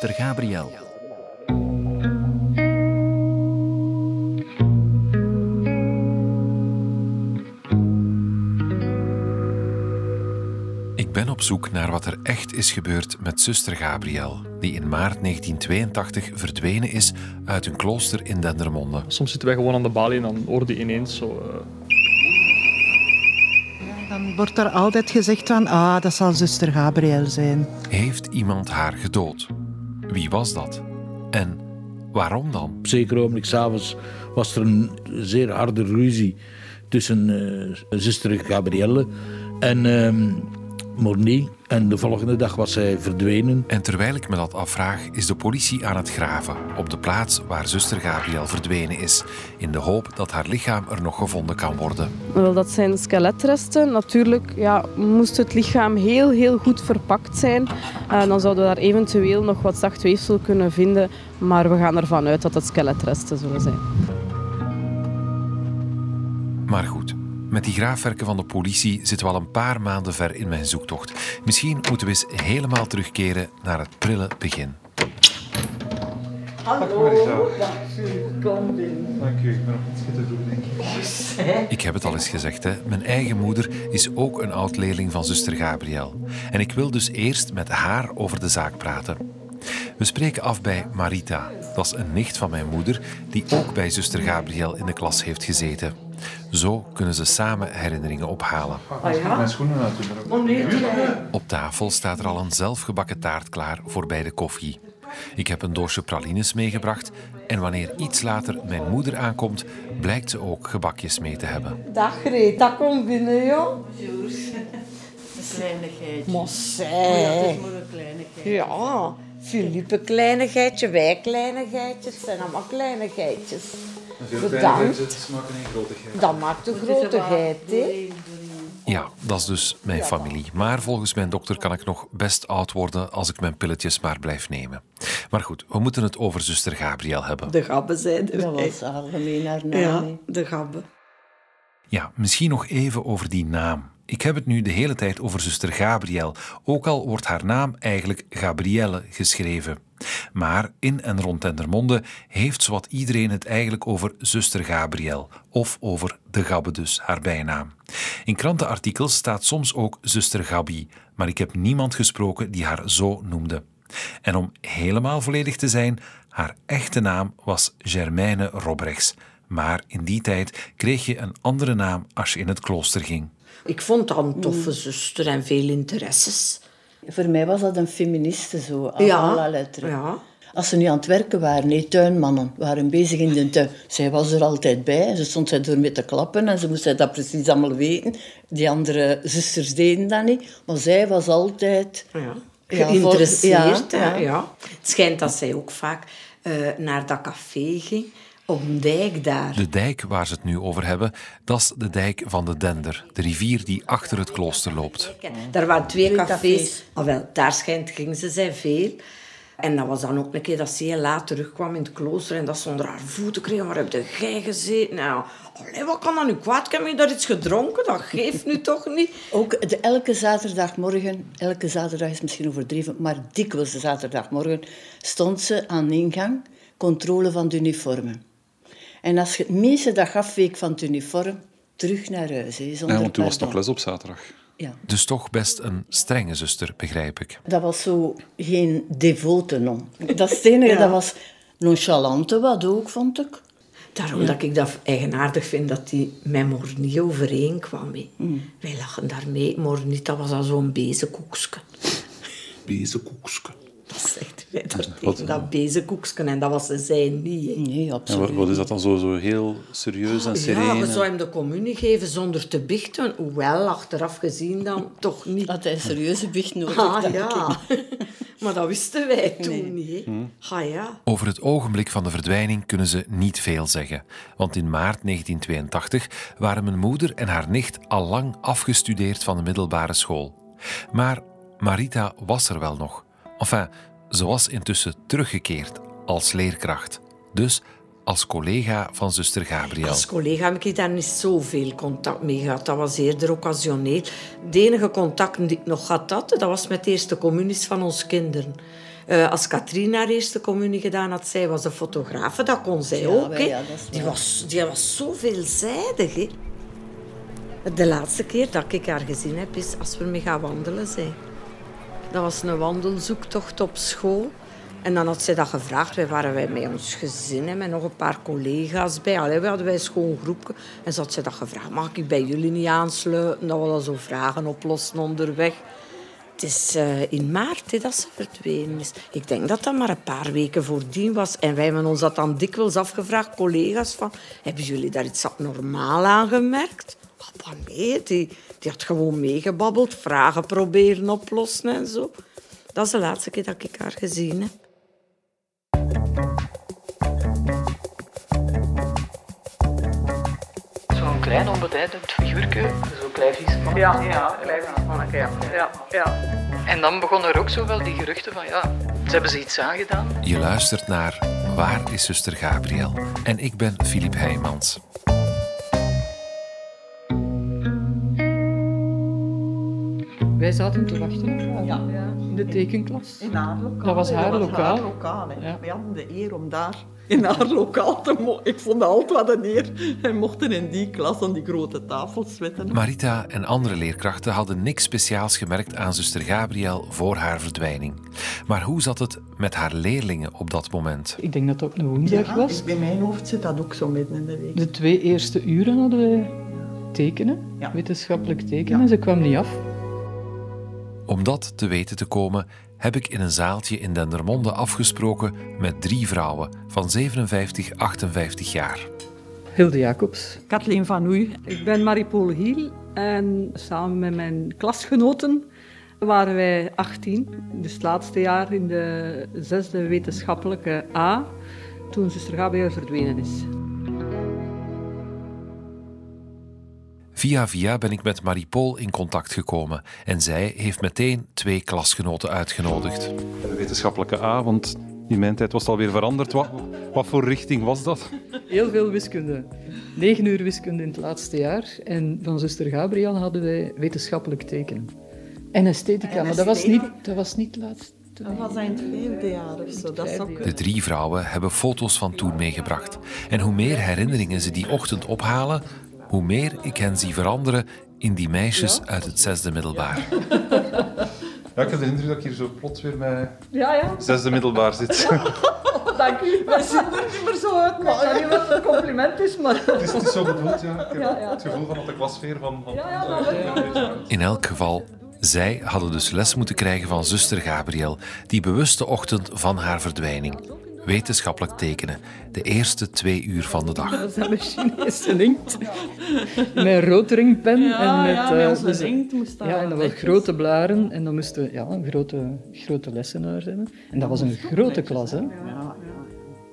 zuster Gabriel. Ik ben op zoek naar wat er echt is gebeurd met zuster Gabriel, die in maart 1982 verdwenen is uit een klooster in Dendermonde. Soms zitten wij gewoon aan de balie en dan hoorde je ineens zo... Uh... Dan wordt er altijd gezegd van, ah, dat zal zuster Gabriel zijn. Heeft iemand haar gedood? Wie was dat? En waarom dan? Op zeker ogenblik s'avonds was er een zeer harde ruzie tussen uh, zuster Gabrielle en... Uh, Morny. En de volgende dag was zij verdwenen. En terwijl ik me dat afvraag, is de politie aan het graven op de plaats waar zuster Gabriel verdwenen is, in de hoop dat haar lichaam er nog gevonden kan worden. Wel, dat zijn skeletresten. Natuurlijk ja, moest het lichaam heel, heel goed verpakt zijn. Uh, dan zouden we daar eventueel nog wat zacht weefsel kunnen vinden. Maar we gaan ervan uit dat het skeletresten zullen zijn. Met die graafwerken van de politie zitten we al een paar maanden ver in mijn zoektocht. Misschien moeten we eens helemaal terugkeren naar het prille begin. Hallo, dag kom binnen. Dank u, ik ben nog iets te doen, denk ik. Ik heb het al eens gezegd, hè. mijn eigen moeder is ook een oud-leerling van zuster Gabriel. En ik wil dus eerst met haar over de zaak praten. We spreken af bij Marita. Dat is een nicht van mijn moeder, die ook bij zuster Gabriel in de klas heeft gezeten. Zo kunnen ze samen herinneringen ophalen. Ah, ja? Mijn schoenen uit. Op tafel staat er al een zelfgebakken taart klaar voor bij de koffie. Ik heb een doosje pralines meegebracht en wanneer iets later mijn moeder aankomt, blijkt ze ook gebakjes mee te hebben. Dag Greta, kom binnen joh. Joes, een kleinigheidje. Mossé. Ja, dat is maar een kleinigheidje. Ja, Philippe kleinigheidje, wij kleinigheidjes, het zijn allemaal kleinigheidjes. Bedankt. Dat maakt een grotigheid, hè? Ja, dat is dus mijn familie. Maar volgens mijn dokter kan ik nog best oud worden als ik mijn pilletjes maar blijf nemen. Maar goed, we moeten het over zuster Gabriel hebben. De gabben zijn Dat was algemeen haar naam. Ja, de gabben. Ja, misschien nog even over die naam. Ik heb het nu de hele tijd over zuster Gabriel, ook al wordt haar naam eigenlijk Gabrielle geschreven. Maar in en rond Dendermonde heeft zowat iedereen het eigenlijk over zuster Gabriel, of over de Gabbe dus, haar bijnaam. In krantenartikels staat soms ook zuster Gabi, maar ik heb niemand gesproken die haar zo noemde. En om helemaal volledig te zijn, haar echte naam was Germaine Robrechts. Maar in die tijd kreeg je een andere naam als je in het klooster ging. Ik vond dat een toffe zuster en veel interesses. Voor mij was dat een feministe zo, à Ja. Als ze nu aan het werken waren, nee, tuinmannen waren bezig in de tuin. Zij was er altijd bij. Ze stond zij door met te klappen en ze moest dat precies allemaal weten. Die andere zusters deden dat niet. Maar zij was altijd... Ja. Geïnteresseerd, ja, ja. Het schijnt dat zij ook vaak eh, naar dat café ging, op een dijk daar. De dijk waar ze het nu over hebben, dat is de dijk van de Dender, de rivier die achter het klooster loopt. Daar waren twee, cafés. Ah, wel, daar schijnt gingen ze zijn veel. En dat was dan ook een keer dat ze heel laat terugkwam in het klooster en dat ze onder haar voeten kreeg. Waar heb jij gezeten? Nou, allee, wat kan dat nu kwaad? Heb je daar iets gedronken? Dat geeft nu toch niet? Ook de, elke zaterdagmorgen, elke zaterdag is misschien overdreven, maar dikwijls de zaterdagmorgen, stond ze aan de ingang, controle van de uniformen. En als je het meeste dag afweek van het uniform, terug naar huis. Hè, zonder Ja, want toen was nog les op zaterdag. Ja. Dus toch best een strenge zuster, begrijp ik. Dat was zo geen devote non. Dat is het enige, Ja. dat was nonchalante wat ook, vond ik. Daarom dat ik dat eigenaardig vind dat die met Mornie overeenkwam. Mm. Wij lachen daarmee. Mornie, dat was al zo'n bezenkoekske. Bezenkoekske. Dat zegt wij daar tegen, dat bezenkoekske. En dat was ze zij niet. hè. Nee, En absoluut. wat, wat is dat dan zo, zo heel serieus en sereen? Ja, we en- zouden hem de communie geven zonder te bichten. Hoewel, achteraf gezien dan toch niet. Had hij serieuze bicht nodig, Ah, ja. maar dat wisten wij toen niet. Ah, ja. Over het ogenblik van de verdwijning kunnen ze niet veel zeggen. Want in maart 1982 waren mijn moeder en haar nicht al lang afgestudeerd van de middelbare school. Maar Marita was er wel nog. Enfin, ze was intussen teruggekeerd als leerkracht. Dus als collega van zuster Gabriel. Als collega heb ik daar niet zoveel contact mee gehad. Dat was eerder occasioneel. De enige contact die ik nog had, had, dat was met de eerste communies van onze kinderen. Eh, als Katrien haar eerste communie gedaan had, zij was een fotografe, dat kon zij Ja, ook. ja, die, was, die was zo veelzijdig. Hè. De laatste keer dat ik haar gezien heb, is als we mee gaan wandelen zijn. Dat was een wandelzoektocht op school. En dan had zij dat gevraagd. Wij waren wij met ons gezin en met nog een paar collega's bij. Allee, hadden wij een schoon groepje. En ze had dat gevraagd. Mag ik bij jullie niet aansluiten? Dat we dan zo vragen oplossen onderweg. Het is eh, in maart hè, dat ze verdwenen is. Ik denk dat dat maar een paar weken voordien was. En wij hebben ons dat dan dikwijls afgevraagd, collega's, van... Hebben jullie daar iets abnormaal aan gemerkt? Papa, nee, die, die had gewoon meegebabbeld, vragen proberen oplossen en zo. Dat is de laatste keer dat ik haar gezien heb. Zo'n klein onbeduidend figuurtje, zo'n klein viesmannetje. Ja, ja, klein manneke, ja. ja, ja. En dan begonnen er ook zo wel die geruchten van ja, ze hebben ze iets aangedaan. Je luistert naar Waar is zuster Gabriel? En ik ben Filip Heijmans. Wij zaten te wachten op haar, ja. in de tekenklas. In haar lokaal. Dat was haar lokaal. haar lokaal hè. Ja. We hadden de eer om daar in haar lokaal te mogen. Ik vond dat altijd wat een eer. En mochten in die klas aan die grote tafels zitten. Marita en andere leerkrachten hadden niks speciaals gemerkt aan zuster Gabriel voor haar verdwijning. Maar hoe zat het met haar leerlingen op dat moment? Ik denk dat dat op een woensdag Ja, was. Bij mijn hoofd zit dat ook zo midden in de week. De twee eerste uren hadden wij tekenen, Ja. wetenschappelijk tekenen. Ja. Ze kwam niet af. Om dat te weten te komen, heb ik in een zaaltje in Dendermonde afgesproken met drie vrouwen van 57, 58 jaar. Hilde Jacobs. Kathleen van Oei. Ik ben Marie-Paul Hiel en samen met mijn klasgenoten waren wij 18. Dus het laatste jaar in de zesde wetenschappelijke A, toen zuster Gabriel verdwenen is. Via via ben ik met Marie-Paul in contact gekomen en zij heeft meteen twee klasgenoten uitgenodigd. De wetenschappelijke A, want in mijn tijd was het alweer veranderd. Wat, wat voor richting was dat? Heel veel wiskunde. Negen uur wiskunde in het laatste jaar. En van zuster Gabriel hadden wij wetenschappelijk tekenen. En esthetica, maar dat was niet, dat was niet het laatste. Dat was in het vierde jaar of zo. Dat is ook... De drie vrouwen hebben foto's van toen meegebracht. En hoe meer herinneringen ze die ochtend ophalen, hoe meer ik hen zie veranderen in die meisjes uit het zesde middelbaar. Ja, ik heb de indruk dat ik hier zo plots weer met Ja, ja, zesde middelbaar zit. dank u. Wij zien er niet meer zo uit. Maar ik weet niet wat het een compliment is, maar... Het is, het is zo bedoeld, ja. Ik heb Ja, ja. het gevoel van dat de van... van Ja, ja. In elk geval, zij hadden dus les moeten krijgen van zuster Gabriel, die bewuste ochtend van haar verdwijning. Wetenschappelijk tekenen, de eerste twee uur van de dag. Dat zijn de Chinese inkt. Met een roodringpen Ja, en met... ja, met eh, onze dus- inkt moest dat Ja, en dat was grote blaren en dan moesten we ja, een grote, grote lessenaar hebben. En dat was een grote klas, hè.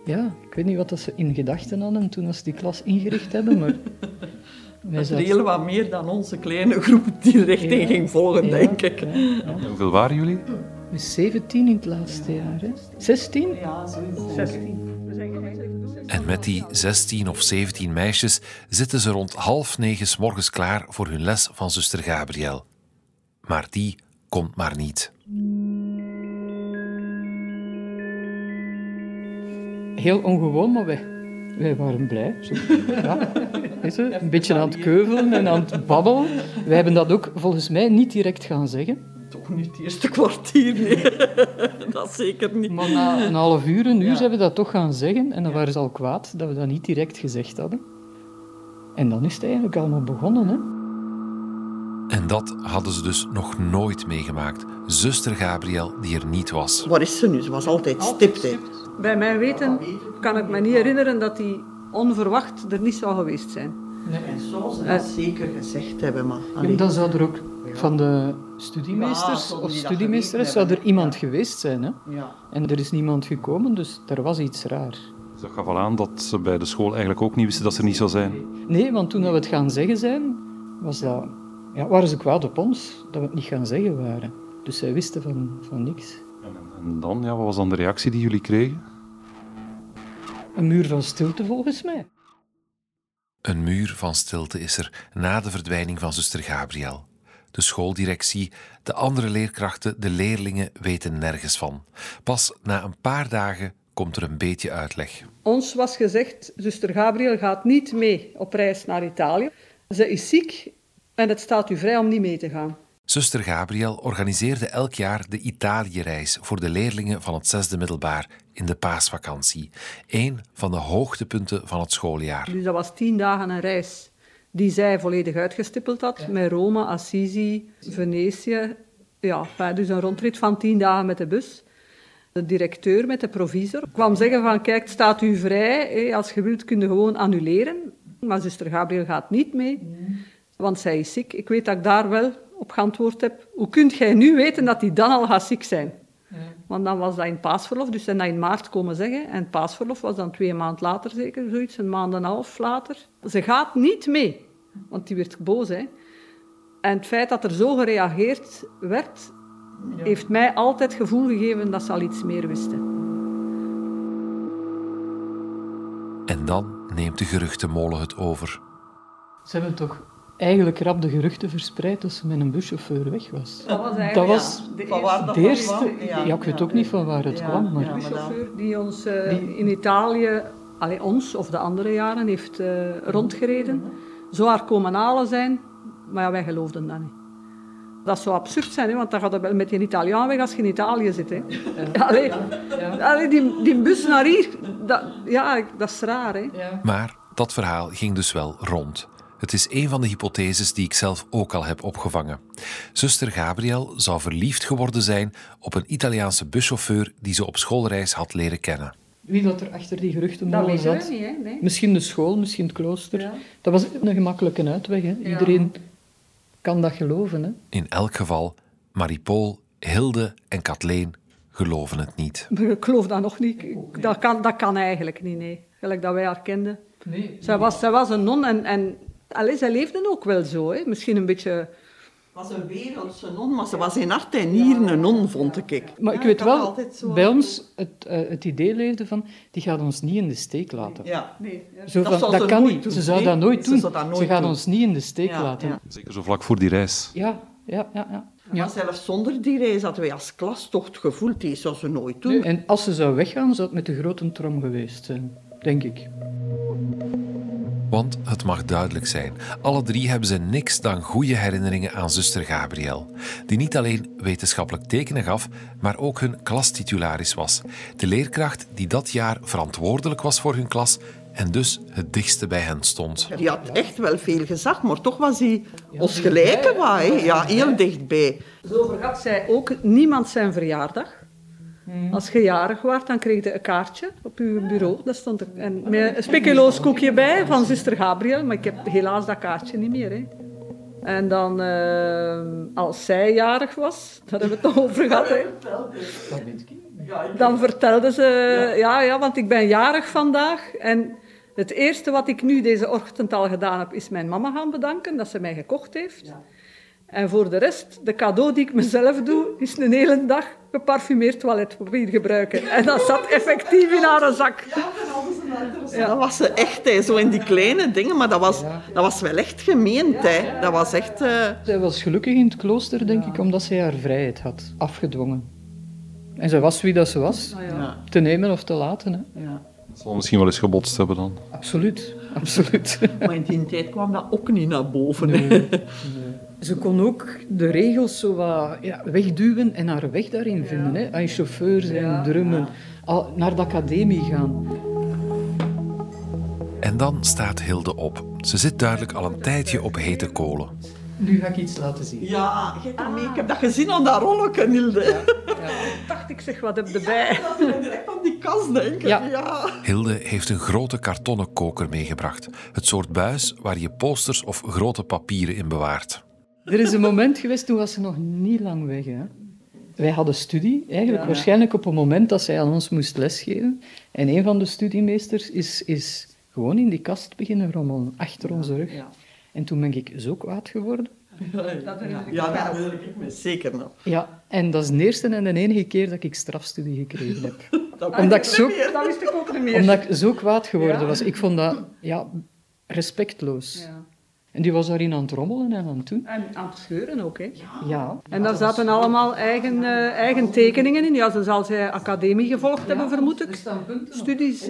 Ja, ik weet niet wat dat ze in gedachten hadden toen ze die klas ingericht hebben, maar... Het zaten- heel wat meer dan onze kleine groep die richting Ja. ging volgen, Ja, denk ik. ja, ja. En hoeveel waren jullie? We 17 in het laatste jaar, hè. 16? Ja, zoiets. 16. En met die 16 of 17 meisjes zitten ze rond half negen 's morgens klaar voor hun les van zuster Gabriel. Maar die komt maar niet. Heel ongewoon, maar wij, wij waren blij. Zo, ja, weet je, een beetje aan het keuvelen en aan het babbelen. Wij hebben dat ook volgens mij niet direct gaan zeggen. Niet het eerste kwartier, nee. dat zeker niet. Maar na een half uur, een uur, zijn we dat toch gaan zeggen. En dan waren ze al kwaad dat we dat niet direct gezegd hadden. En dan is het eigenlijk allemaal begonnen, hè. En dat hadden ze dus nog nooit meegemaakt. Zuster Gabriel die er niet was. Waar is ze nu? Ze was altijd stipt, hè. Bij mijn weten kan ik me niet herinneren dat hij onverwacht er niet zou geweest zijn. En zo ze dat zeker gezegd hebben, maar... Ja, dan zou er ook van de studiemeesters Ja, of studiemeesteres zou er iemand ja. geweest zijn, hè. Ja. En er is niemand gekomen, dus er was iets raar. Dus dat gaf al aan dat ze bij de school eigenlijk ook niet wisten dat ze er niet zou zijn. Nee, want toen we het gaan zeggen zijn, was dat, ja, waren ze kwaad op ons dat we het niet gaan zeggen waren. Dus zij wisten van, van niks. En, en dan, ja, wat was dan de reactie die jullie kregen? Een muur van stilte volgens mij. Een muur van stilte is er na de verdwijning van zuster Gabriel. de schooldirectie, de andere leerkrachten, de leerlingen weten nergens van. Pas na een paar dagen komt er een beetje uitleg. Ons was gezegd, zuster Gabriel gaat niet mee op reis naar Italië. Ze is ziek en het staat u vrij om niet mee te gaan. Zuster Gabriel organiseerde elk jaar de Italië-reis voor de leerlingen van het zesde middelbaar in de paasvakantie. Een van de hoogtepunten van het schooljaar. Dus dat was tien dagen een reis die zij volledig uitgestippeld had. Met Rome, Assisi, Venetië. Ja, dus een rondrit van tien dagen met de bus. De directeur met de provisor kwam zeggen van kijk, het staat u vrij. Als je wilt kun je gewoon annuleren. Maar zuster Gabriel gaat niet mee, want zij is ziek. Ik weet dat ik daar wel op geantwoord heb. Hoe kunt jij nu weten dat die dan al gaat ziek zijn? Want dan was dat in paasverlof, dus zijn dat in maart komen zeggen. En paasverlof was dan twee maanden later zeker, zoiets, een maand en een half later. Ze gaat niet mee, want die werd boos. Hè. En het feit dat er zo gereageerd werd, heeft mij altijd het gevoel gegeven dat ze al iets meer wisten. En dan neemt de geruchtenmolen het over. Ze hebben toch eigenlijk rap de geruchten verspreid dat ze met een buschauffeur weg was. Dat was eigenlijk dat was ja, de de eerste. Ja, ik weet ook niet van waar het kwam. Maar... De buschauffeur die ons eh, in Italië, allee, ons of de andere jaren, heeft eh, rondgereden. Zou haar komen halen zijn, maar ja, wij geloofden dat niet. Dat zou absurd zijn, hè, want dan gaat het wel met een Italiaan weg als je in Italië zit. Hè. Allee, allee, die, die bus naar hier, dat, ja, dat is raar. Hè. Maar dat verhaal ging dus wel rond. Het is een van de hypotheses die ik zelf ook al heb opgevangen. Zuster Gabriel zou verliefd geworden zijn op een Italiaanse buschauffeur die ze op schoolreis had leren kennen. Wie dat er achter die Dat we zat. niet, hè? Nee. Misschien de school, misschien het klooster. Dat was een gemakkelijke uitweg. Hè. Iedereen kan dat geloven. Hè. In elk geval, Marie-Paul, Hilde en Kathleen geloven het niet. Ik geloof dat nog niet. Dat kan, dat kan eigenlijk niet, nee. Gelijk dat wij haar kenden. Nee. Zij, was, zij was een non en, en allee, zij leefde ook wel zo. Hè. Misschien een beetje... was een wereldse non, maar ze was in hart en nieren een non, vond ik. Maar ik weet wel, bij ons het, eh, het idee leefde van, die gaat ons niet in de steek laten. Ja, nee. Zo Dat van, zou dat ze kan nooit niet. doen, Ze zou dat nooit Ze doen. dat Ze gaat doen. ons niet in de steek Ja, laten. ja. Zeker zo vlak voor die reis. Ja, ja, ja. ja. Maar zelfs zonder die reis hadden wij als klas toch het gevoel, die zou ze nooit doen. En als ze zou weggaan, zou het met de grote trom geweest zijn, denk ik. Want het mag duidelijk zijn, alle drie hebben ze niks dan goede herinneringen aan zuster Gabriel, die niet alleen wetenschappelijk tekenen gaf, maar ook hun klastitularis was. De leerkracht die dat jaar verantwoordelijk was voor hun klas en dus het dichtste bij hen stond. Die had echt wel veel gezag, maar toch was hij ons gelijke. Ja, heel dichtbij. Zo vergat zij ook niemand zijn verjaardag. Als je jarig was, dan kreeg je een kaartje op je bureau. Daar stond er, en met een speculoos koekje bij van zuster Gabriel. Maar ik heb helaas dat kaartje niet meer. Hè. En dan, eh, als zij jarig was, daar hebben we het nog over gehad. Hè. Dan vertelde ze, ja, ja, want ik ben jarig vandaag. En het eerste wat ik nu deze ochtend al gedaan heb, is mijn mama gaan bedanken dat ze mij gekocht heeft. En voor de rest, de cadeau die ik mezelf doe, is een hele dag geparfumeerd toiletpapier gebruiken. En dat zat effectief in haar zak. Ja. Dat was ze echt, hè, zo in die kleine dingen, maar dat was, dat was wel echt gemeend. Hè. Dat was echt... eh, Zij was gelukkig in het klooster, denk ik, omdat zij haar vrijheid had afgedwongen. En ze was wie dat ze was. Ja. Te nemen of te laten. Hè. Dat zal misschien wel eens gebotst hebben dan. Absoluut, absoluut. Maar in die tijd kwam dat ook niet naar boven. hè. Ze kon ook de regels zo wat ja, wegduwen en haar weg daarin vinden. Hè. Als je chauffeur zijn, drummen, al, naar de academie gaan. En dan staat Hilde op. Ze zit duidelijk al een tijdje op hete kolen. Nu ga ik iets laten zien. Ja, mee. ik heb dat gezien aan dat rolletje, Hilde. dacht ik, zeg, wat heb je erbij? Dat we direct aan die kast denken. Ja. ja. Hilde heeft een grote kartonnen koker meegebracht. Het soort buis waar je posters of grote papieren in bewaart. Er is een moment geweest, toen was ze nog niet lang weg. Hè. Wij hadden studie, eigenlijk Ja. waarschijnlijk op een moment dat zij aan ons moest lesgeven. En een van de studiemeesters is, is gewoon in die kast beginnen rommelen, achter onze rug. En toen ben ik zo kwaad geworden. Dat ja, dat herinner ik me zeker nog. Ja, en dat is de eerste en de enige keer dat ik strafstudie gekregen heb. Dat Omdat ik zo, Dat wist ik ook niet meer. omdat ik zo kwaad geworden Ja. was. Ik vond dat ja, respectloos. Ja. En die was daarin aan het rommelen en aan het doen. En aan het scheuren ook, hè? Ja. En daar zaten allemaal eigen, eh, eigen tekeningen in. Ja, dan zal zij academie gevolgd hebben, vermoed ik. Studies.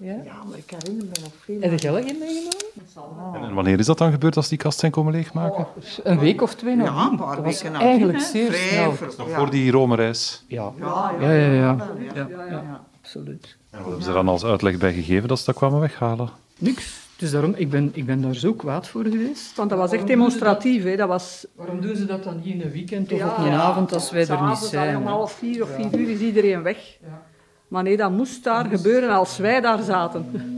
Ja. maar ik herinner me nog veel. Heb je geld in meegenomen? En wanneer is dat dan gebeurd als die kast zijn komen leegmaken? Een week of twee nadien. Ja, een paar weken eigenlijk zeer Vrij snel. Nog Ja. voor die Rome-reis. Ja. Ja, Ja, ja, ja. ja. ja, ja, absoluut. En wat hebben ze dan als uitleg bij gegeven dat ze dat kwamen weghalen? Niks. Dus daarom, ik ben, ik ben daar zo kwaad voor geweest. Want dat was echt demonstratief, hè? Dat was... Waarom doen ze dat dan niet in een weekend of Ja, op een ja. avond als wij er niet zijn? Om hè? half vier of vier uur is iedereen weg. Maar nee, dat moest daar gebeuren als wij daar zaten.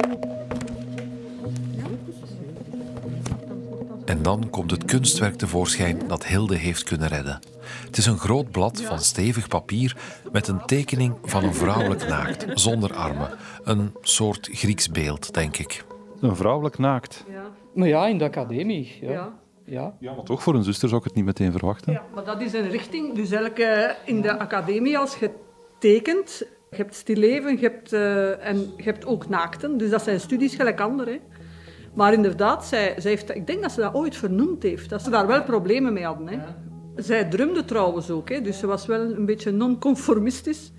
En dan komt het kunstwerk tevoorschijn dat Hilde heeft kunnen redden. Het is een groot blad van stevig papier met een tekening van een vrouwelijk naakt, zonder armen. Een soort Grieks beeld, denk ik. Een vrouwelijk naakt. Maar ja, in de academie. Ja. Ja. ja. Ja, maar toch, voor een zuster zou ik het niet meteen verwachten. Ja, maar dat is een richting. Dus elke, in de academie, als je tekent, je hebt stilleven, je hebt, eh, en je hebt ook naakten. Dus dat zijn studies gelijk andere. hè. Maar inderdaad, zij, zij heeft, ik denk dat ze dat ooit vernoemd heeft. Dat ze daar wel problemen mee hadden. Hè. Zij drumde trouwens ook, hè, dus ze was wel een beetje non-conformistisch.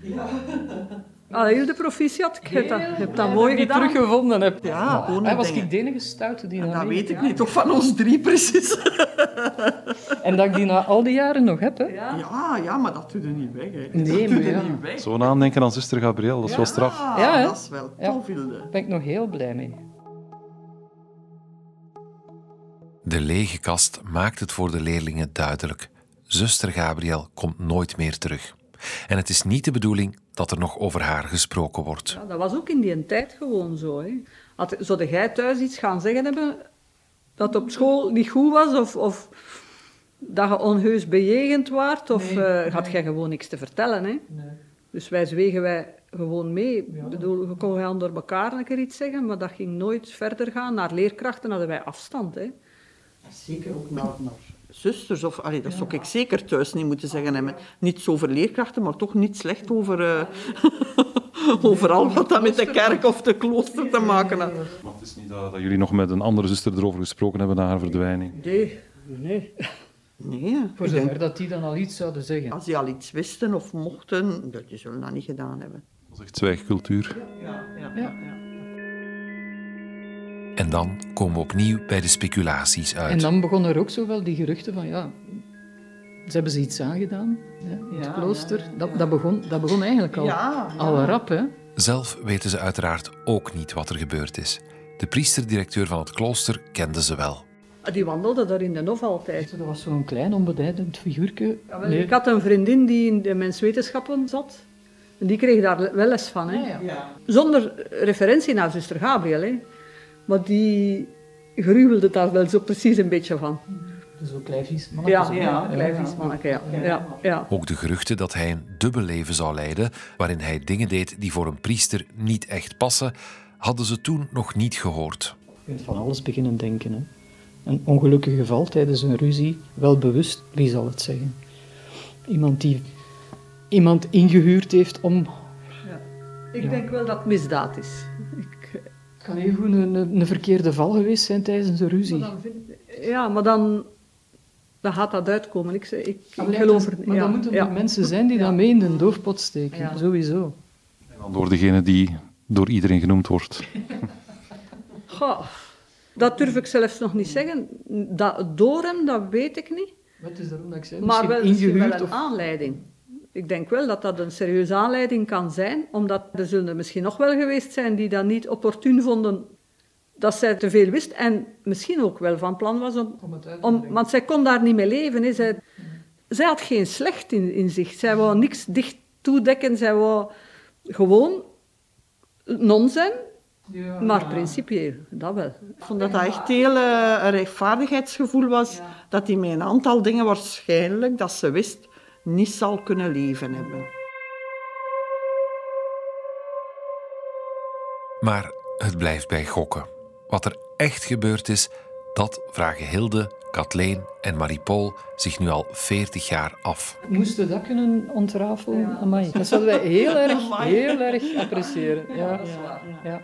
Ah, heel de proficiat, ik heb dat, heb dat mooi gedaan. teruggevonden heb. Ja, gewoon Hij was ik de enige stoute die Dat dat weet ik niet, toch van ons drie precies. En dat ik die na al die jaren nog heb. Hè. Ja, ja, maar dat doet er niet weg. Hè. Nee, dat doet maar er ja. niet weg. Zo'n aandenken aan zuster Gabriel, dat is wel straf. Ja, hè? dat is wel Ja. tof, Hilde. Daar ben ik nog heel blij mee. De lege kast maakt het voor de leerlingen duidelijk. Zuster Gabriel komt nooit meer terug. En het is niet de bedoeling dat er nog over haar gesproken wordt. Ja, dat was ook in die tijd gewoon zo. Hè. Had, zou jij thuis iets gaan zeggen hebben dat op school niet goed was? Of, of dat je onheus bejegend waart? Of eh, had jij gewoon niks te vertellen? Hè? Dus wij zwegen wij gewoon mee. Ik bedoel, we konden gaan door elkaar een keer iets zeggen, maar dat ging nooit verder gaan. Naar leerkrachten hadden wij afstand. Hè. Zeker ook naar, naar zusters. Of, allee, dat zou ik zeker thuis niet moeten zeggen hebben. Niets over leerkrachten, maar toch niet slecht over, eh overal wat dat met de kerk of de klooster te maken had. Maar het is niet dat, dat jullie nog met een andere zuster erover gesproken hebben na haar verdwijning. Nee, nee. Nee, Voor denk, zover dat die dan al iets zouden zeggen. als die al iets wisten of mochten, dat die zullen dat niet gedaan hebben. Dat is echt zwijgcultuur. Ja, ja, Ja. En dan komen we opnieuw bij de speculaties uit. En dan begonnen er ook zo wel die geruchten van, ja, ze hebben ze iets aangedaan ja, in het Ja, klooster. ja, ja. Dat, dat, begon, dat begon eigenlijk al, Ja, ja. al rap, hè. Zelf weten ze uiteraard ook niet wat er gebeurd is. De priesterdirecteur van het klooster kende ze wel. Ah, Die wandelde daar in de Nof altijd. Dat was zo'n klein, onbeduidend figuurtje. Ja, wel, Nee. Ik had een vriendin die in de menswetenschappen zat. En die kreeg daar wel les van. Hè. Ja. Zonder referentie naar zuster Gabriel. Hè. Maar die gruwelde daar wel zo precies een beetje van. Zo'n klein vies mannetje. Ja, zo. ja, klein vies manneke, ja. ja, ja. Ook de geruchten dat hij een dubbel leven zou leiden, waarin hij dingen deed die voor een priester niet echt passen, hadden ze toen nog niet gehoord. Je kunt van alles beginnen denken. Hè. Een ongelukkig geval tijdens een ruzie, wel bewust, wie zal het zeggen? Iemand die iemand ingehuurd heeft om... Ik denk wel dat het misdaad is. Ik, kan heel goed een, een, een verkeerde val geweest zijn tijdens een ruzie. maar dan vind- ja, maar dan, dan gaat dat uitkomen. Ik, zeg- ik, ik geloof dus- er Maar ja, dan moeten ja. er mensen zijn die dat mee in de doofpot steken. Ja. Sowieso. En dan door degene die door iedereen genoemd wordt. Goh, dat durf ik zelfs nog niet zeggen. Dat, door hem, dat weet ik niet. Wat is daarom dat ik zei? Maar wel, misschien wel ingehuurd een of... aanleiding. Ik denk wel dat dat een serieuze aanleiding kan zijn, omdat er zullen er misschien nog wel geweest zijn die dat niet opportun vonden dat zij te veel wist en misschien ook wel van plan was om... Want zij kon daar niet mee leven. Hè. Zij, zij had geen slecht in, in zich. Zij wou niks dicht toedekken. Zij wou gewoon non zijn, Ja. maar principieel, dat wel. Ik vond dat dat echt heel eh, een rechtvaardigheidsgevoel was. Dat hij met een aantal dingen waarschijnlijk, dat ze wist, niet zal kunnen leven hebben. Maar het blijft bij gokken. Wat er echt gebeurd is, dat vragen Hilde, Kathleen en Marie-Paul zich nu al 40 jaar af. Moesten we dat kunnen ontrafelen? Amai. Dat zouden wij heel erg, heel erg appreciëren. Ja. Ja.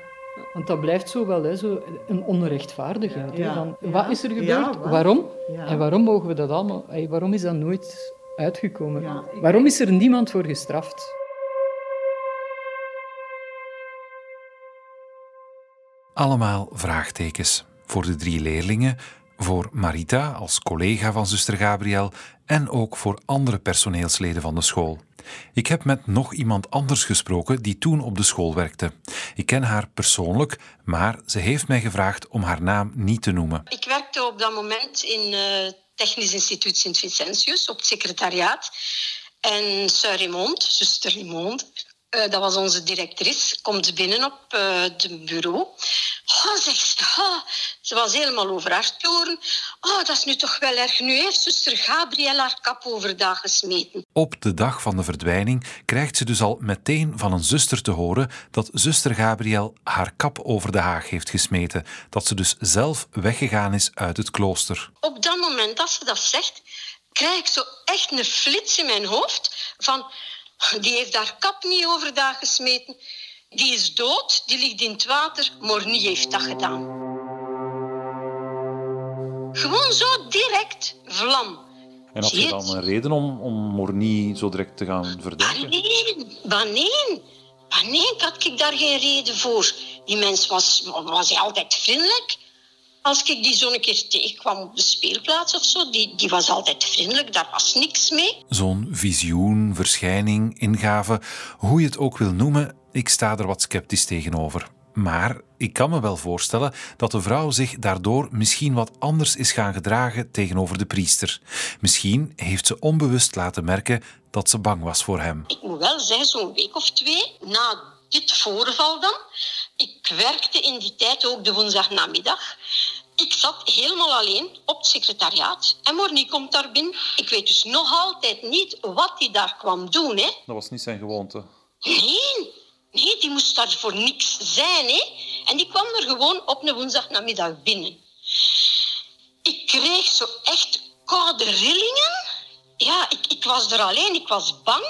Want dat blijft zo wel hè, zo een onrechtvaardigheid. hè, Ja. van, Ja. Wat is er gebeurd? Ja, waarom? Ja. En waarom mogen we dat allemaal... waarom is dat nooit uitgekomen? Ja, Waarom is er niemand voor gestraft? Allemaal vraagtekens. Voor de drie leerlingen, voor Marita als collega van zuster Gabriel en ook voor andere personeelsleden van de school. Ik heb met nog iemand anders gesproken die toen op de school werkte. Ik ken haar persoonlijk, maar ze heeft mij gevraagd om haar naam niet te noemen. Ik werkte op dat moment in het Technisch Instituut Sint-Vicentius op het secretariaat. En Sir Raymond, zuster Raymond, eh, dat was onze directrice, komt binnen op eh het bureau. Oh, zegt ze, oh, ze was helemaal over haar toren. Oh, dat is nu toch wel erg. Nu heeft zuster Gabriel haar kap overdag gesmeten. Op de dag van de verdwijning krijgt ze dus al meteen van een zuster te horen dat zuster Gabriel haar kap over de haag heeft gesmeten, dat ze dus zelf weggegaan is uit het klooster. Op dat moment dat ze dat zegt, krijg ik zo echt een flits in mijn hoofd van... Die heeft haar kap niet overdag gesmeten. Die is dood, die ligt in het water. Mornie heeft dat gedaan. Gewoon zo direct, vlam. En had je dan een reden om, om Mornie zo direct te gaan verdenken? Nee, wanneer? Wanneer had ik daar geen reden voor? Die mens was, was altijd vriendelijk. Als ik die zo een keer tegenkwam op de speelplaats of zo, die, die was altijd vriendelijk, daar was niks mee. Zo'n visioen, verschijning, ingave, hoe je het ook wil noemen, ik sta er wat sceptisch tegenover. Maar ik kan me wel voorstellen dat de vrouw zich daardoor misschien wat anders is gaan gedragen tegenover de priester. Misschien heeft ze onbewust laten merken dat ze bang was voor hem. Ik moet wel zeggen, zo'n week of twee na dit voorval dan. Ik werkte in die tijd ook de woensdagnamiddag. Ik zat helemaal alleen op het secretariaat en Mornie komt daar binnen. Ik weet dus nog altijd niet wat hij daar kwam doen. Hè. Dat was niet zijn gewoonte. Nee, nee, die moest daar voor niks zijn. Hè. En die kwam er gewoon op een woensdagnamiddag binnen. Ik kreeg zo echt koude rillingen. Ja, ik, ik was er alleen, ik was bang.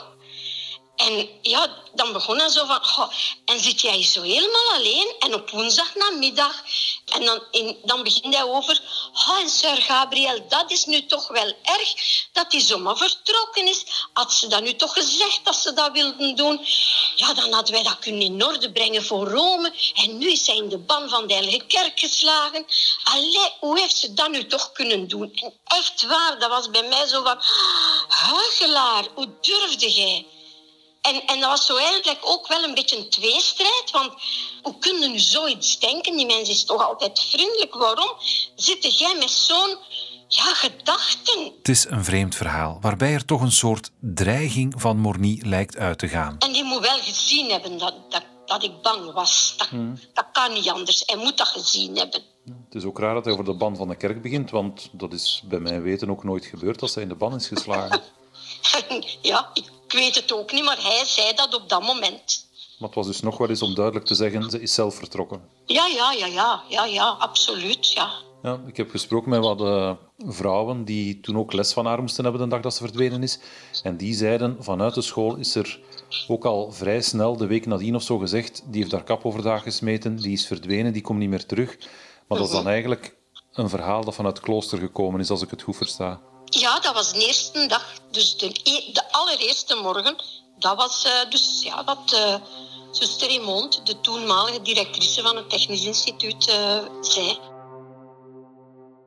En ja, dan begon hij zo van... "Goh, en zit jij zo helemaal alleen? En op woensdagnamiddag... En dan, in, dan begint hij over... Oh, en Sir Gabriel, dat is nu toch wel erg dat hij zomaar vertrokken is. Had ze dat nu toch gezegd dat ze dat wilden doen? Ja, dan hadden wij dat kunnen in orde brengen voor Rome. En nu is hij in de ban van de Heilige Kerk geslagen. Allee, hoe heeft ze dat nu toch kunnen doen? En echt waar, dat was bij mij zo van... Huigelaar, hoe durfde jij? En, en dat was zo eigenlijk ook wel een beetje een tweestrijd. Want hoe kun je nu zoiets denken? Die mens is toch altijd vriendelijk. Waarom zit jij met zo'n ja, gedachten? Het is een vreemd verhaal, waarbij er toch een soort dreiging van Mornie lijkt uit te gaan. En die moet wel gezien hebben dat, dat, dat ik bang was. Dat, dat kan niet anders. Hij moet dat gezien hebben. Het is ook raar dat hij over de ban van de kerk begint, want dat is bij mijn weten ook nooit gebeurd als hij in de ban is geslagen. ja, ik weet het ook niet, maar hij zei dat op dat moment. Maar het was dus nog wel eens om duidelijk te zeggen, ze is zelf vertrokken. Ja, ja, ja, ja, ja, ja, absoluut, ja. Ja, ik heb gesproken met wat eh, vrouwen die toen ook les van haar moesten hebben de dag dat ze verdwenen is. En die zeiden, vanuit de school is er ook al vrij snel, de week nadien of zo, gezegd, die heeft haar kap overdag gesmeten, die is verdwenen, die komt niet meer terug. Maar dat is dan eigenlijk een verhaal dat vanuit het klooster gekomen is, als ik het goed versta. Ja, dat was de eerste dag. Dus de, e- de allereerste morgen, dat was eh, dus ja, wat eh zuster Raymond, de toenmalige directrice van het Technisch Instituut, eh, zei.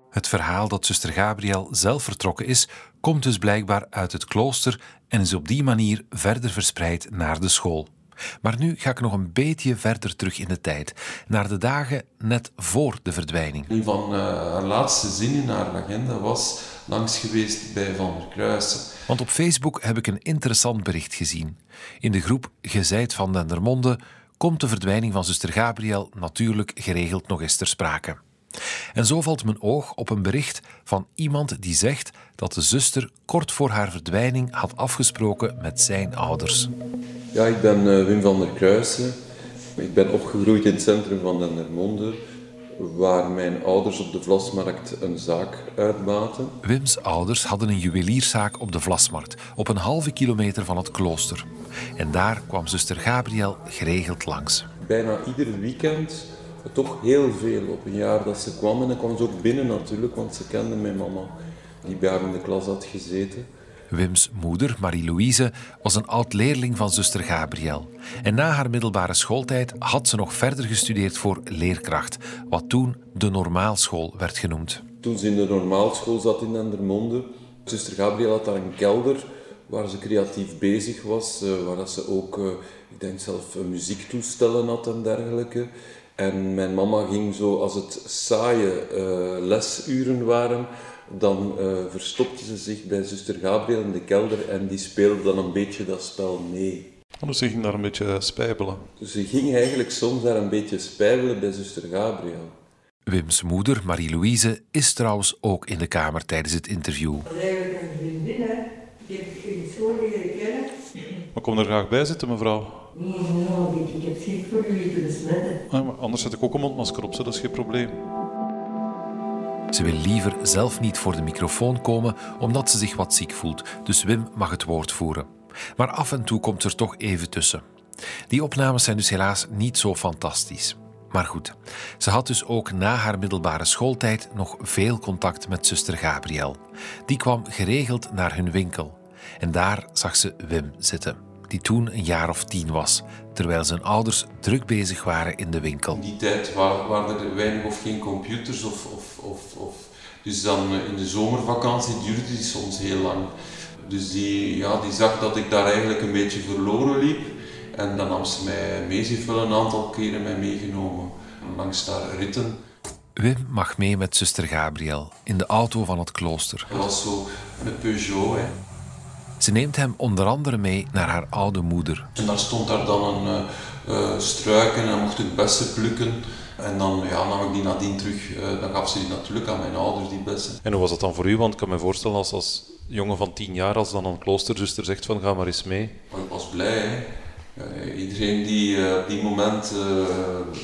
Het verhaal dat zuster Gabriel zelf vertrokken is, komt dus blijkbaar uit het klooster en is op die manier verder verspreid naar de school. Maar nu ga ik nog een beetje verder terug in de tijd, naar de dagen net voor de verdwijning. Een van eh, haar laatste zinnen in haar agenda was langs geweest bij Van der Kruisen. Want op Facebook heb ik een interessant bericht gezien. In de groep Gezeid van Dendermonde komt de verdwijning van zuster Gabriel natuurlijk geregeld nog eens ter sprake. En zo valt mijn oog op een bericht van iemand die zegt dat de zuster kort voor haar verdwijning had afgesproken met zijn ouders. Ja, ik ben eh, Wim van der Kruisen. Ik ben opgegroeid in het centrum van Dendermonde, waar mijn ouders op de Vlasmarkt een zaak uitbaten. Wims ouders hadden een juwelierszaak op de Vlasmarkt, op een halve kilometer van het klooster. En daar kwam zuster Gabriel geregeld langs. bijna ieder weekend toch heel veel. Op een jaar dat ze kwam en dan kwam ze ook binnen natuurlijk, want ze kende mijn mama, die bij haar in de klas had gezeten. Wims moeder, Marie-Louise, was een oud-leerling van zuster Gabriel. En na haar middelbare schooltijd had ze nog verder gestudeerd voor leerkracht, wat toen de normaalschool werd genoemd. Toen ze in de normaalschool zat in Dendermonde, zuster Gabriel had daar een kelder waar ze creatief bezig was, eh, waar ze ook, eh, ik denk zelf, muziektoestellen had en dergelijke. En mijn mama ging zo, als het saaie uh, lesuren waren, dan uh, verstopte ze zich bij zuster Gabriel in de kelder en die speelde dan een beetje dat spel mee. Dus ze ging daar een beetje spijbelen? Dus ze ging eigenlijk soms daar een beetje spijbelen bij zuster Gabriel. Wims moeder, Marie-Louise, is trouwens ook in de kamer tijdens het interview. Dat is eigenlijk een vriendin, hè. Die heb ik in school leren kennen. Maar kom er graag bij zitten, mevrouw. Nee, nou, ik, ik heb schrik voor jullie te besmetten. Ah, maar anders zet ik ook een mondmasker op, zo. dat is geen probleem. Ze wil liever zelf niet voor de microfoon komen omdat ze zich wat ziek voelt, dus Wim mag het woord voeren. Maar af en toe komt ze er toch even tussen. Die opnames zijn dus helaas niet zo fantastisch. Maar goed, ze had dus ook na haar middelbare schooltijd nog veel contact met zuster Gabriel. Die kwam geregeld naar hun winkel. En daar zag ze Wim zitten, die toen een jaar of tien was, terwijl zijn ouders druk bezig waren in de winkel. In die tijd waren er weinig of geen computers. Of, of, of, of, dus dan in de zomervakantie duurde die soms heel lang. Dus die, ja, die zag dat ik daar eigenlijk een beetje verloren liep. En dan nam ze mij mee. Ze heeft wel een aantal keren mij meegenomen langs daar ritten. Wim mag mee met zuster Gabriel in de auto van het klooster. Dat was zo een Peugeot. Hè. Ze neemt hem onder andere mee naar haar oude moeder. En daar stond daar dan een uh, struik en dan mocht ik bessen plukken. En dan ja, nam ik die nadien terug. Uh, dan gaf ze die natuurlijk aan mijn ouders, die bessen. En hoe was dat dan voor u? Want ik kan me voorstellen als, als jongen van tien jaar, als dan een kloosterzuster zegt van ga maar eens mee. Maar ik was blij. Hè. iedereen die op die moment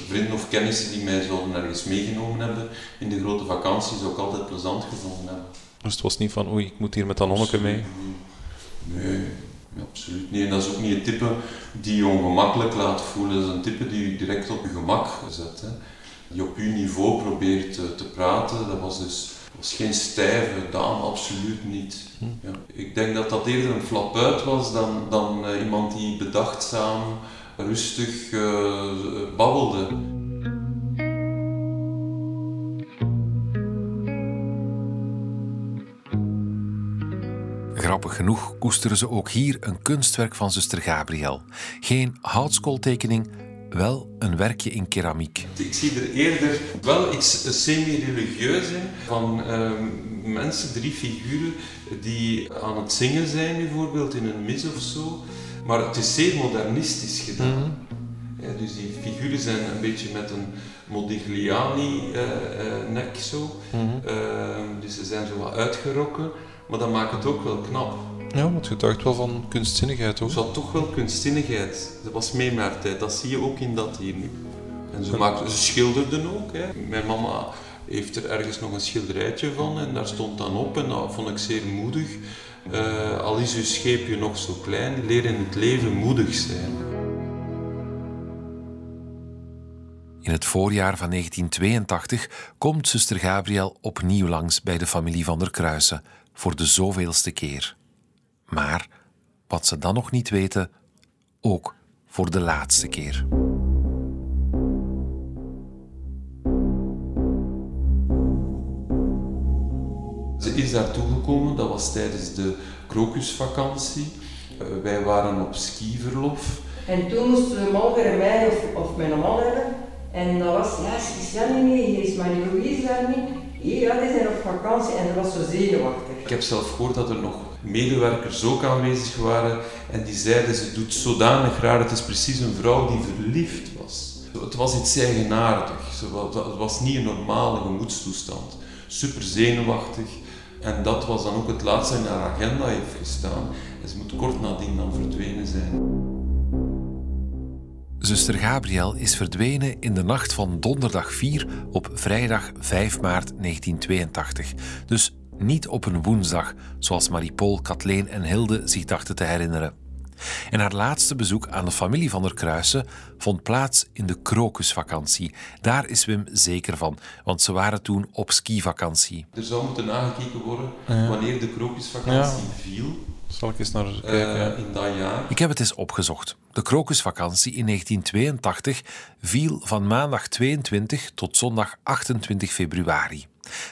vrienden of kennissen die mij zouden ergens meegenomen hebben in de grote vakantie, zou ik altijd plezant gevonden hebben. Dus het was niet van oei, ik moet hier met dat nonneke mee? Nee, absoluut niet. En dat is ook niet een type die je ongemakkelijk laat voelen. Dat is een type die je direct op je gemak zet. Hè. Die op je niveau probeert te, te praten. Dat was dus was geen stijve dame, absoluut niet. Ja. Ik denk dat dat eerder een flap uit was dan, dan uh, iemand die bedachtzaam, rustig uh, babbelde. Grappig genoeg koesteren ze ook hier een kunstwerk van zuster Gabriel. Geen houtskooltekening, wel een werkje in keramiek. Ik zie er eerder wel iets semi-religieus in, van uh, mensen, drie figuren die aan het zingen zijn bijvoorbeeld in een mis of zo. Maar het is zeer modernistisch gedaan. Mm -hmm. ja, dus die figuren zijn een beetje met een Modigliani-nek uh, uh, zo. Mm -hmm. dus ze zijn zo wat uitgerokken. Maar dat maakt het ook wel knap. Ja, want je dacht wel van kunstzinnigheid ook. Ze had toch wel kunstzinnigheid. Dat was mee met tijd. Dat zie je ook in dat hier nu. En ze, maakte, ze schilderden ook. Hè. Mijn mama heeft er ergens nog een schilderijtje van en daar stond dan op en dat vond ik zeer moedig. Uh, al is uw scheepje nog zo klein, leer in het leven moedig zijn. In het voorjaar van 1982 komt zuster Gabriel opnieuw langs bij de familie van der Kruisen voor de zoveelste keer. Maar, wat ze dan nog niet weten, ook voor de laatste keer. Ze is daartoe gekomen, dat was tijdens de krokusvakantie. Uh, wij waren op skiverlof. En toen moesten we morgen mij of, of mijn man hebben. En dat was, ja, ze is wel niet mee, hier is Marie-Louise daar niet. Ja, die zijn op vakantie en dat was zo zenuwachtig. Ik heb zelf gehoord dat er nog medewerkers ook aanwezig waren en die zeiden ze doet zodanig raar, het is precies een vrouw die verliefd was. Het was iets eigenaardig, het was niet een normale gemoedstoestand. Super zenuwachtig en dat was dan ook het laatste in haar agenda heeft gestaan. En ze moet kort nadien dan verdwenen zijn. Zuster Gabriel is verdwenen in de nacht van donderdag 4 op vrijdag 5 maart 1982. Dus niet op een woensdag, zoals Marie-Paul, Kathleen en Hilde zich dachten te herinneren. En haar laatste bezoek aan de familie van der Kruisen vond plaats in de krokusvakantie. Daar is Wim zeker van, want ze waren toen op skivakantie. Er zou moeten nagekeken worden wanneer de krokusvakantie viel. Zal ik eens naar eh, kijken? in dat jaar. Ik heb het eens opgezocht. De krokusvakantie in 1982 viel van maandag 22 tot zondag 28 februari.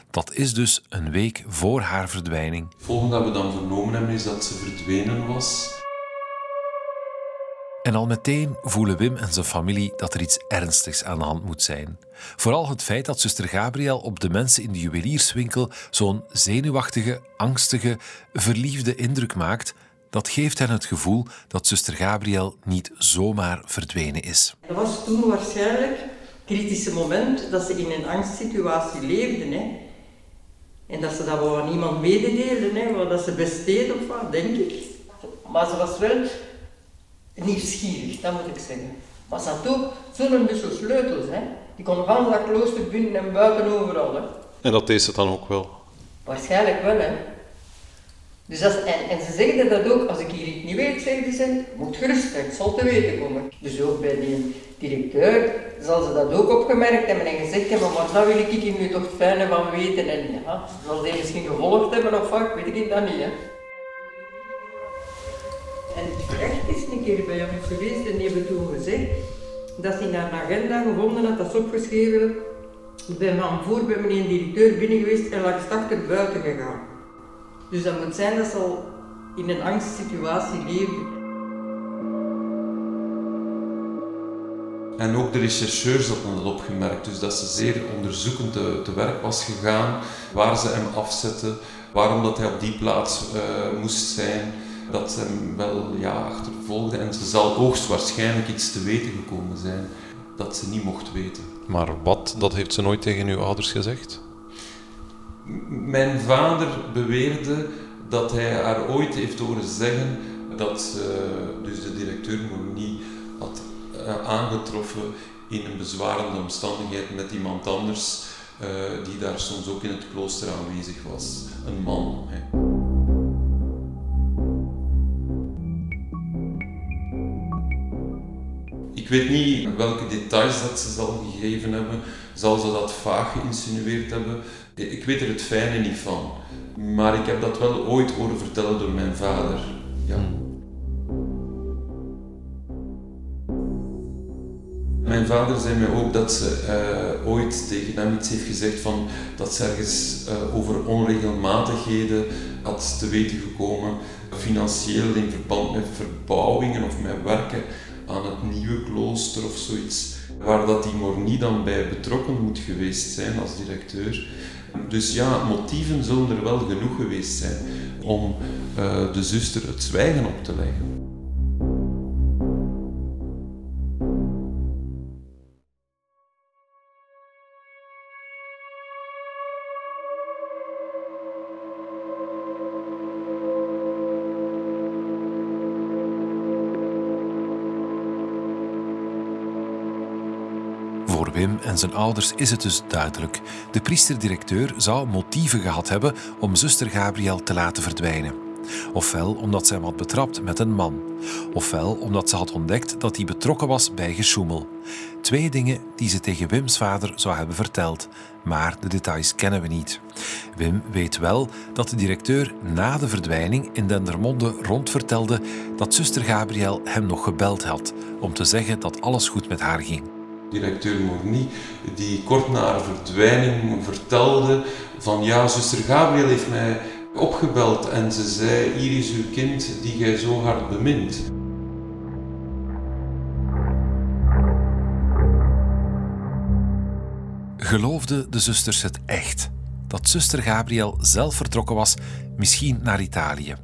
Dat is dus een week voor haar verdwijning. Het volgende dat we dan vernomen hebben is dat ze verdwenen was. En al meteen voelen Wim en zijn familie dat er iets ernstigs aan de hand moet zijn. Vooral het feit dat zuster Gabriel op de mensen in de juwelierswinkel zo'n zenuwachtige, angstige, verliefde indruk maakt, dat geeft hen het gevoel dat zuster Gabriel niet zomaar verdwenen is. Dat was toen waarschijnlijk het kritische moment dat ze in een angstsituatie leefden. Hè. En dat ze dat wel aan iemand mededeelden, hè, wat dat ze besteed of wat, denk ik. Maar ze was wel nieuwsgierig, dat moet ik zeggen. Maar ze had ook zo'n bussel sleutels. Hè. Die kon van dat klooster binnen en buiten overal. Hè. En dat deed ze dan ook wel. Waarschijnlijk wel, hè. Dus als, en, en ze zeggen dat ook, als ik hier iets niet weet, zeggen ze, moet gerust het zal te weten komen. Dus ook bij die directeur zal ze dat ook opgemerkt hebben en gezegd hebben, maar dat wil ik hier nu toch fijne van weten. En ja, zal die misschien gevolgd hebben of wat, weet ik dat niet, hè. En terecht is een keer bij hem geweest en die hebben toen gezegd dat ze in haar agenda gevonden had, dat is opgeschreven, ik ben van voor bij meneer directeur binnen geweest en langs achter buiten gegaan. Dus dat moet zijn dat ze al in een angstsituatie leefde. En ook de rechercheurs hadden dat opgemerkt, dus dat ze zeer onderzoekend te, te werk was gegaan, waar ze hem afzetten, waarom dat hij op die plaats eh, moest zijn, dat ze hem wel ja, achtervolgde. En ze zal hoogstwaarschijnlijk iets te weten gekomen zijn dat ze niet mocht weten. Maar wat, dat heeft ze nooit tegen uw ouders gezegd? M- Mijn vader beweerde dat hij haar ooit heeft horen zeggen dat ze, dus de directeur Mourny had eh, aangetroffen in een bezwarende omstandigheid met iemand anders eh, die daar soms ook in het klooster aanwezig was. Een man. Hè. Weet niet welke details dat ze zal gegeven hebben. Zal ze dat vaag geïnsinueerd hebben? Ik weet er het fijne niet van. Maar ik heb dat wel ooit horen vertellen door mijn vader. Ja. Mijn vader zei mij ook dat ze eh, ooit tegen hem iets heeft gezegd van dat ze ergens eh, over onregelmatigheden had te weten gekomen, financieel in verband met verbouwingen of met werken aan het nieuwe klooster of zoiets, waar dat die Morny dan bij betrokken moet geweest zijn als directeur. Dus ja, motieven zullen er wel genoeg geweest zijn om eh, de zuster het zwijgen op te leggen. Wim en zijn ouders is het dus duidelijk. De priester-directeur zou motieven gehad hebben om zuster Gabriel te laten verdwijnen. Ofwel omdat ze hem had betrapt met een man. Ofwel omdat ze had ontdekt dat hij betrokken was bij gesjoemel. Twee dingen die ze tegen Wims vader zou hebben verteld. Maar de details kennen we niet. Wim weet wel dat de directeur na de verdwijning in Dendermonde rondvertelde dat zuster Gabriel hem nog gebeld had om te zeggen dat alles goed met haar ging. Directeur Mourny, die kort na haar verdwijning vertelde van ja, zuster Gabriel heeft mij opgebeld en ze zei, hier is uw kind die gij zo hard bemint. Geloofden de zusters het echt? Dat zuster Gabriel zelf vertrokken was, misschien naar Italië?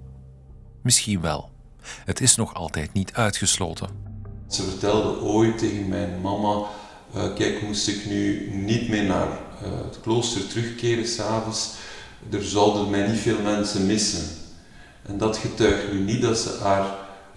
Misschien wel. Het is nog altijd niet uitgesloten. Ze vertelde ooit tegen mijn mama, eh, kijk, moest ik nu niet meer naar eh, het klooster terugkeren s'avonds, er zouden mij niet veel mensen missen. En dat getuigt nu niet dat ze haar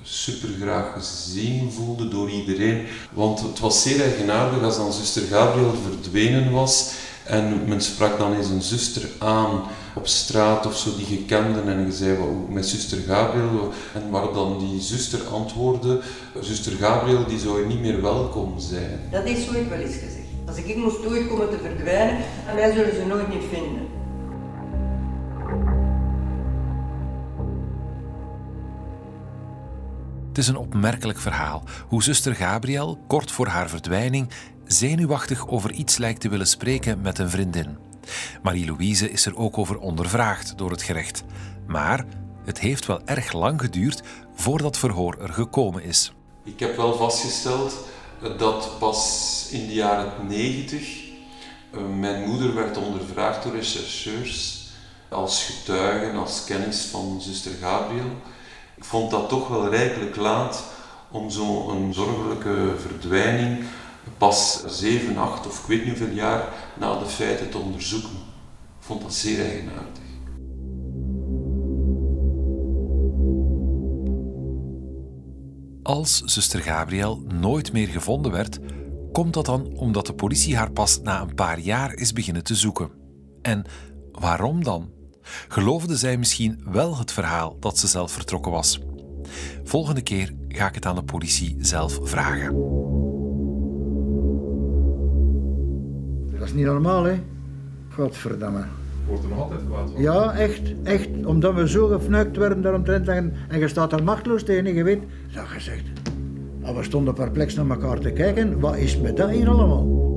super graag gezien voelde door iedereen. Want het was zeer eigenaardig als dan zuster Gabriel verdwenen was En men sprak dan eens een zuster aan op straat of zo die je kende en je zei wat, met zuster Gabriel. En waarop dan die zuster antwoordde, zuster Gabriel die zou niet meer welkom zijn. Dat is ooit wel eens gezegd. Als ik moest ooit komen te verdwijnen, en wij zullen ze nooit niet vinden. Het is een opmerkelijk verhaal hoe zuster Gabriel, kort voor haar verdwijning, zenuwachtig over iets lijkt te willen spreken met een vriendin. Marie-Louise is er ook over ondervraagd door het gerecht. Maar het heeft wel erg lang geduurd voordat verhoor er gekomen is. Ik heb wel vastgesteld dat pas in de jaren 90 eh, mijn moeder werd ondervraagd door rechercheurs als getuige, als kennis van zuster Gabriel. Ik vond dat toch wel rijkelijk laat om zo'n zorgelijke verdwijning pas 7, 8 of ik weet niet hoeveel jaar na de feiten te onderzoeken. Ik vond dat zeer eigenaardig. Als zuster Gabriel nooit meer gevonden werd, komt dat dan omdat de politie haar pas na een paar jaar is beginnen te zoeken. En waarom dan? Geloofde zij misschien wel het verhaal dat ze zelf vertrokken was? Volgende keer ga ik het aan de politie zelf vragen. Is niet normaal, hè? Godverdamme. Wordt er nog altijd kwaad van? Ja, echt, echt. Omdat we zo gefnuikt werden daaromtrent en, en je staat er machteloos tegen je weet. Dat gezegd. Maar we stonden perplex naar elkaar te kijken. Wat is met dat hier allemaal?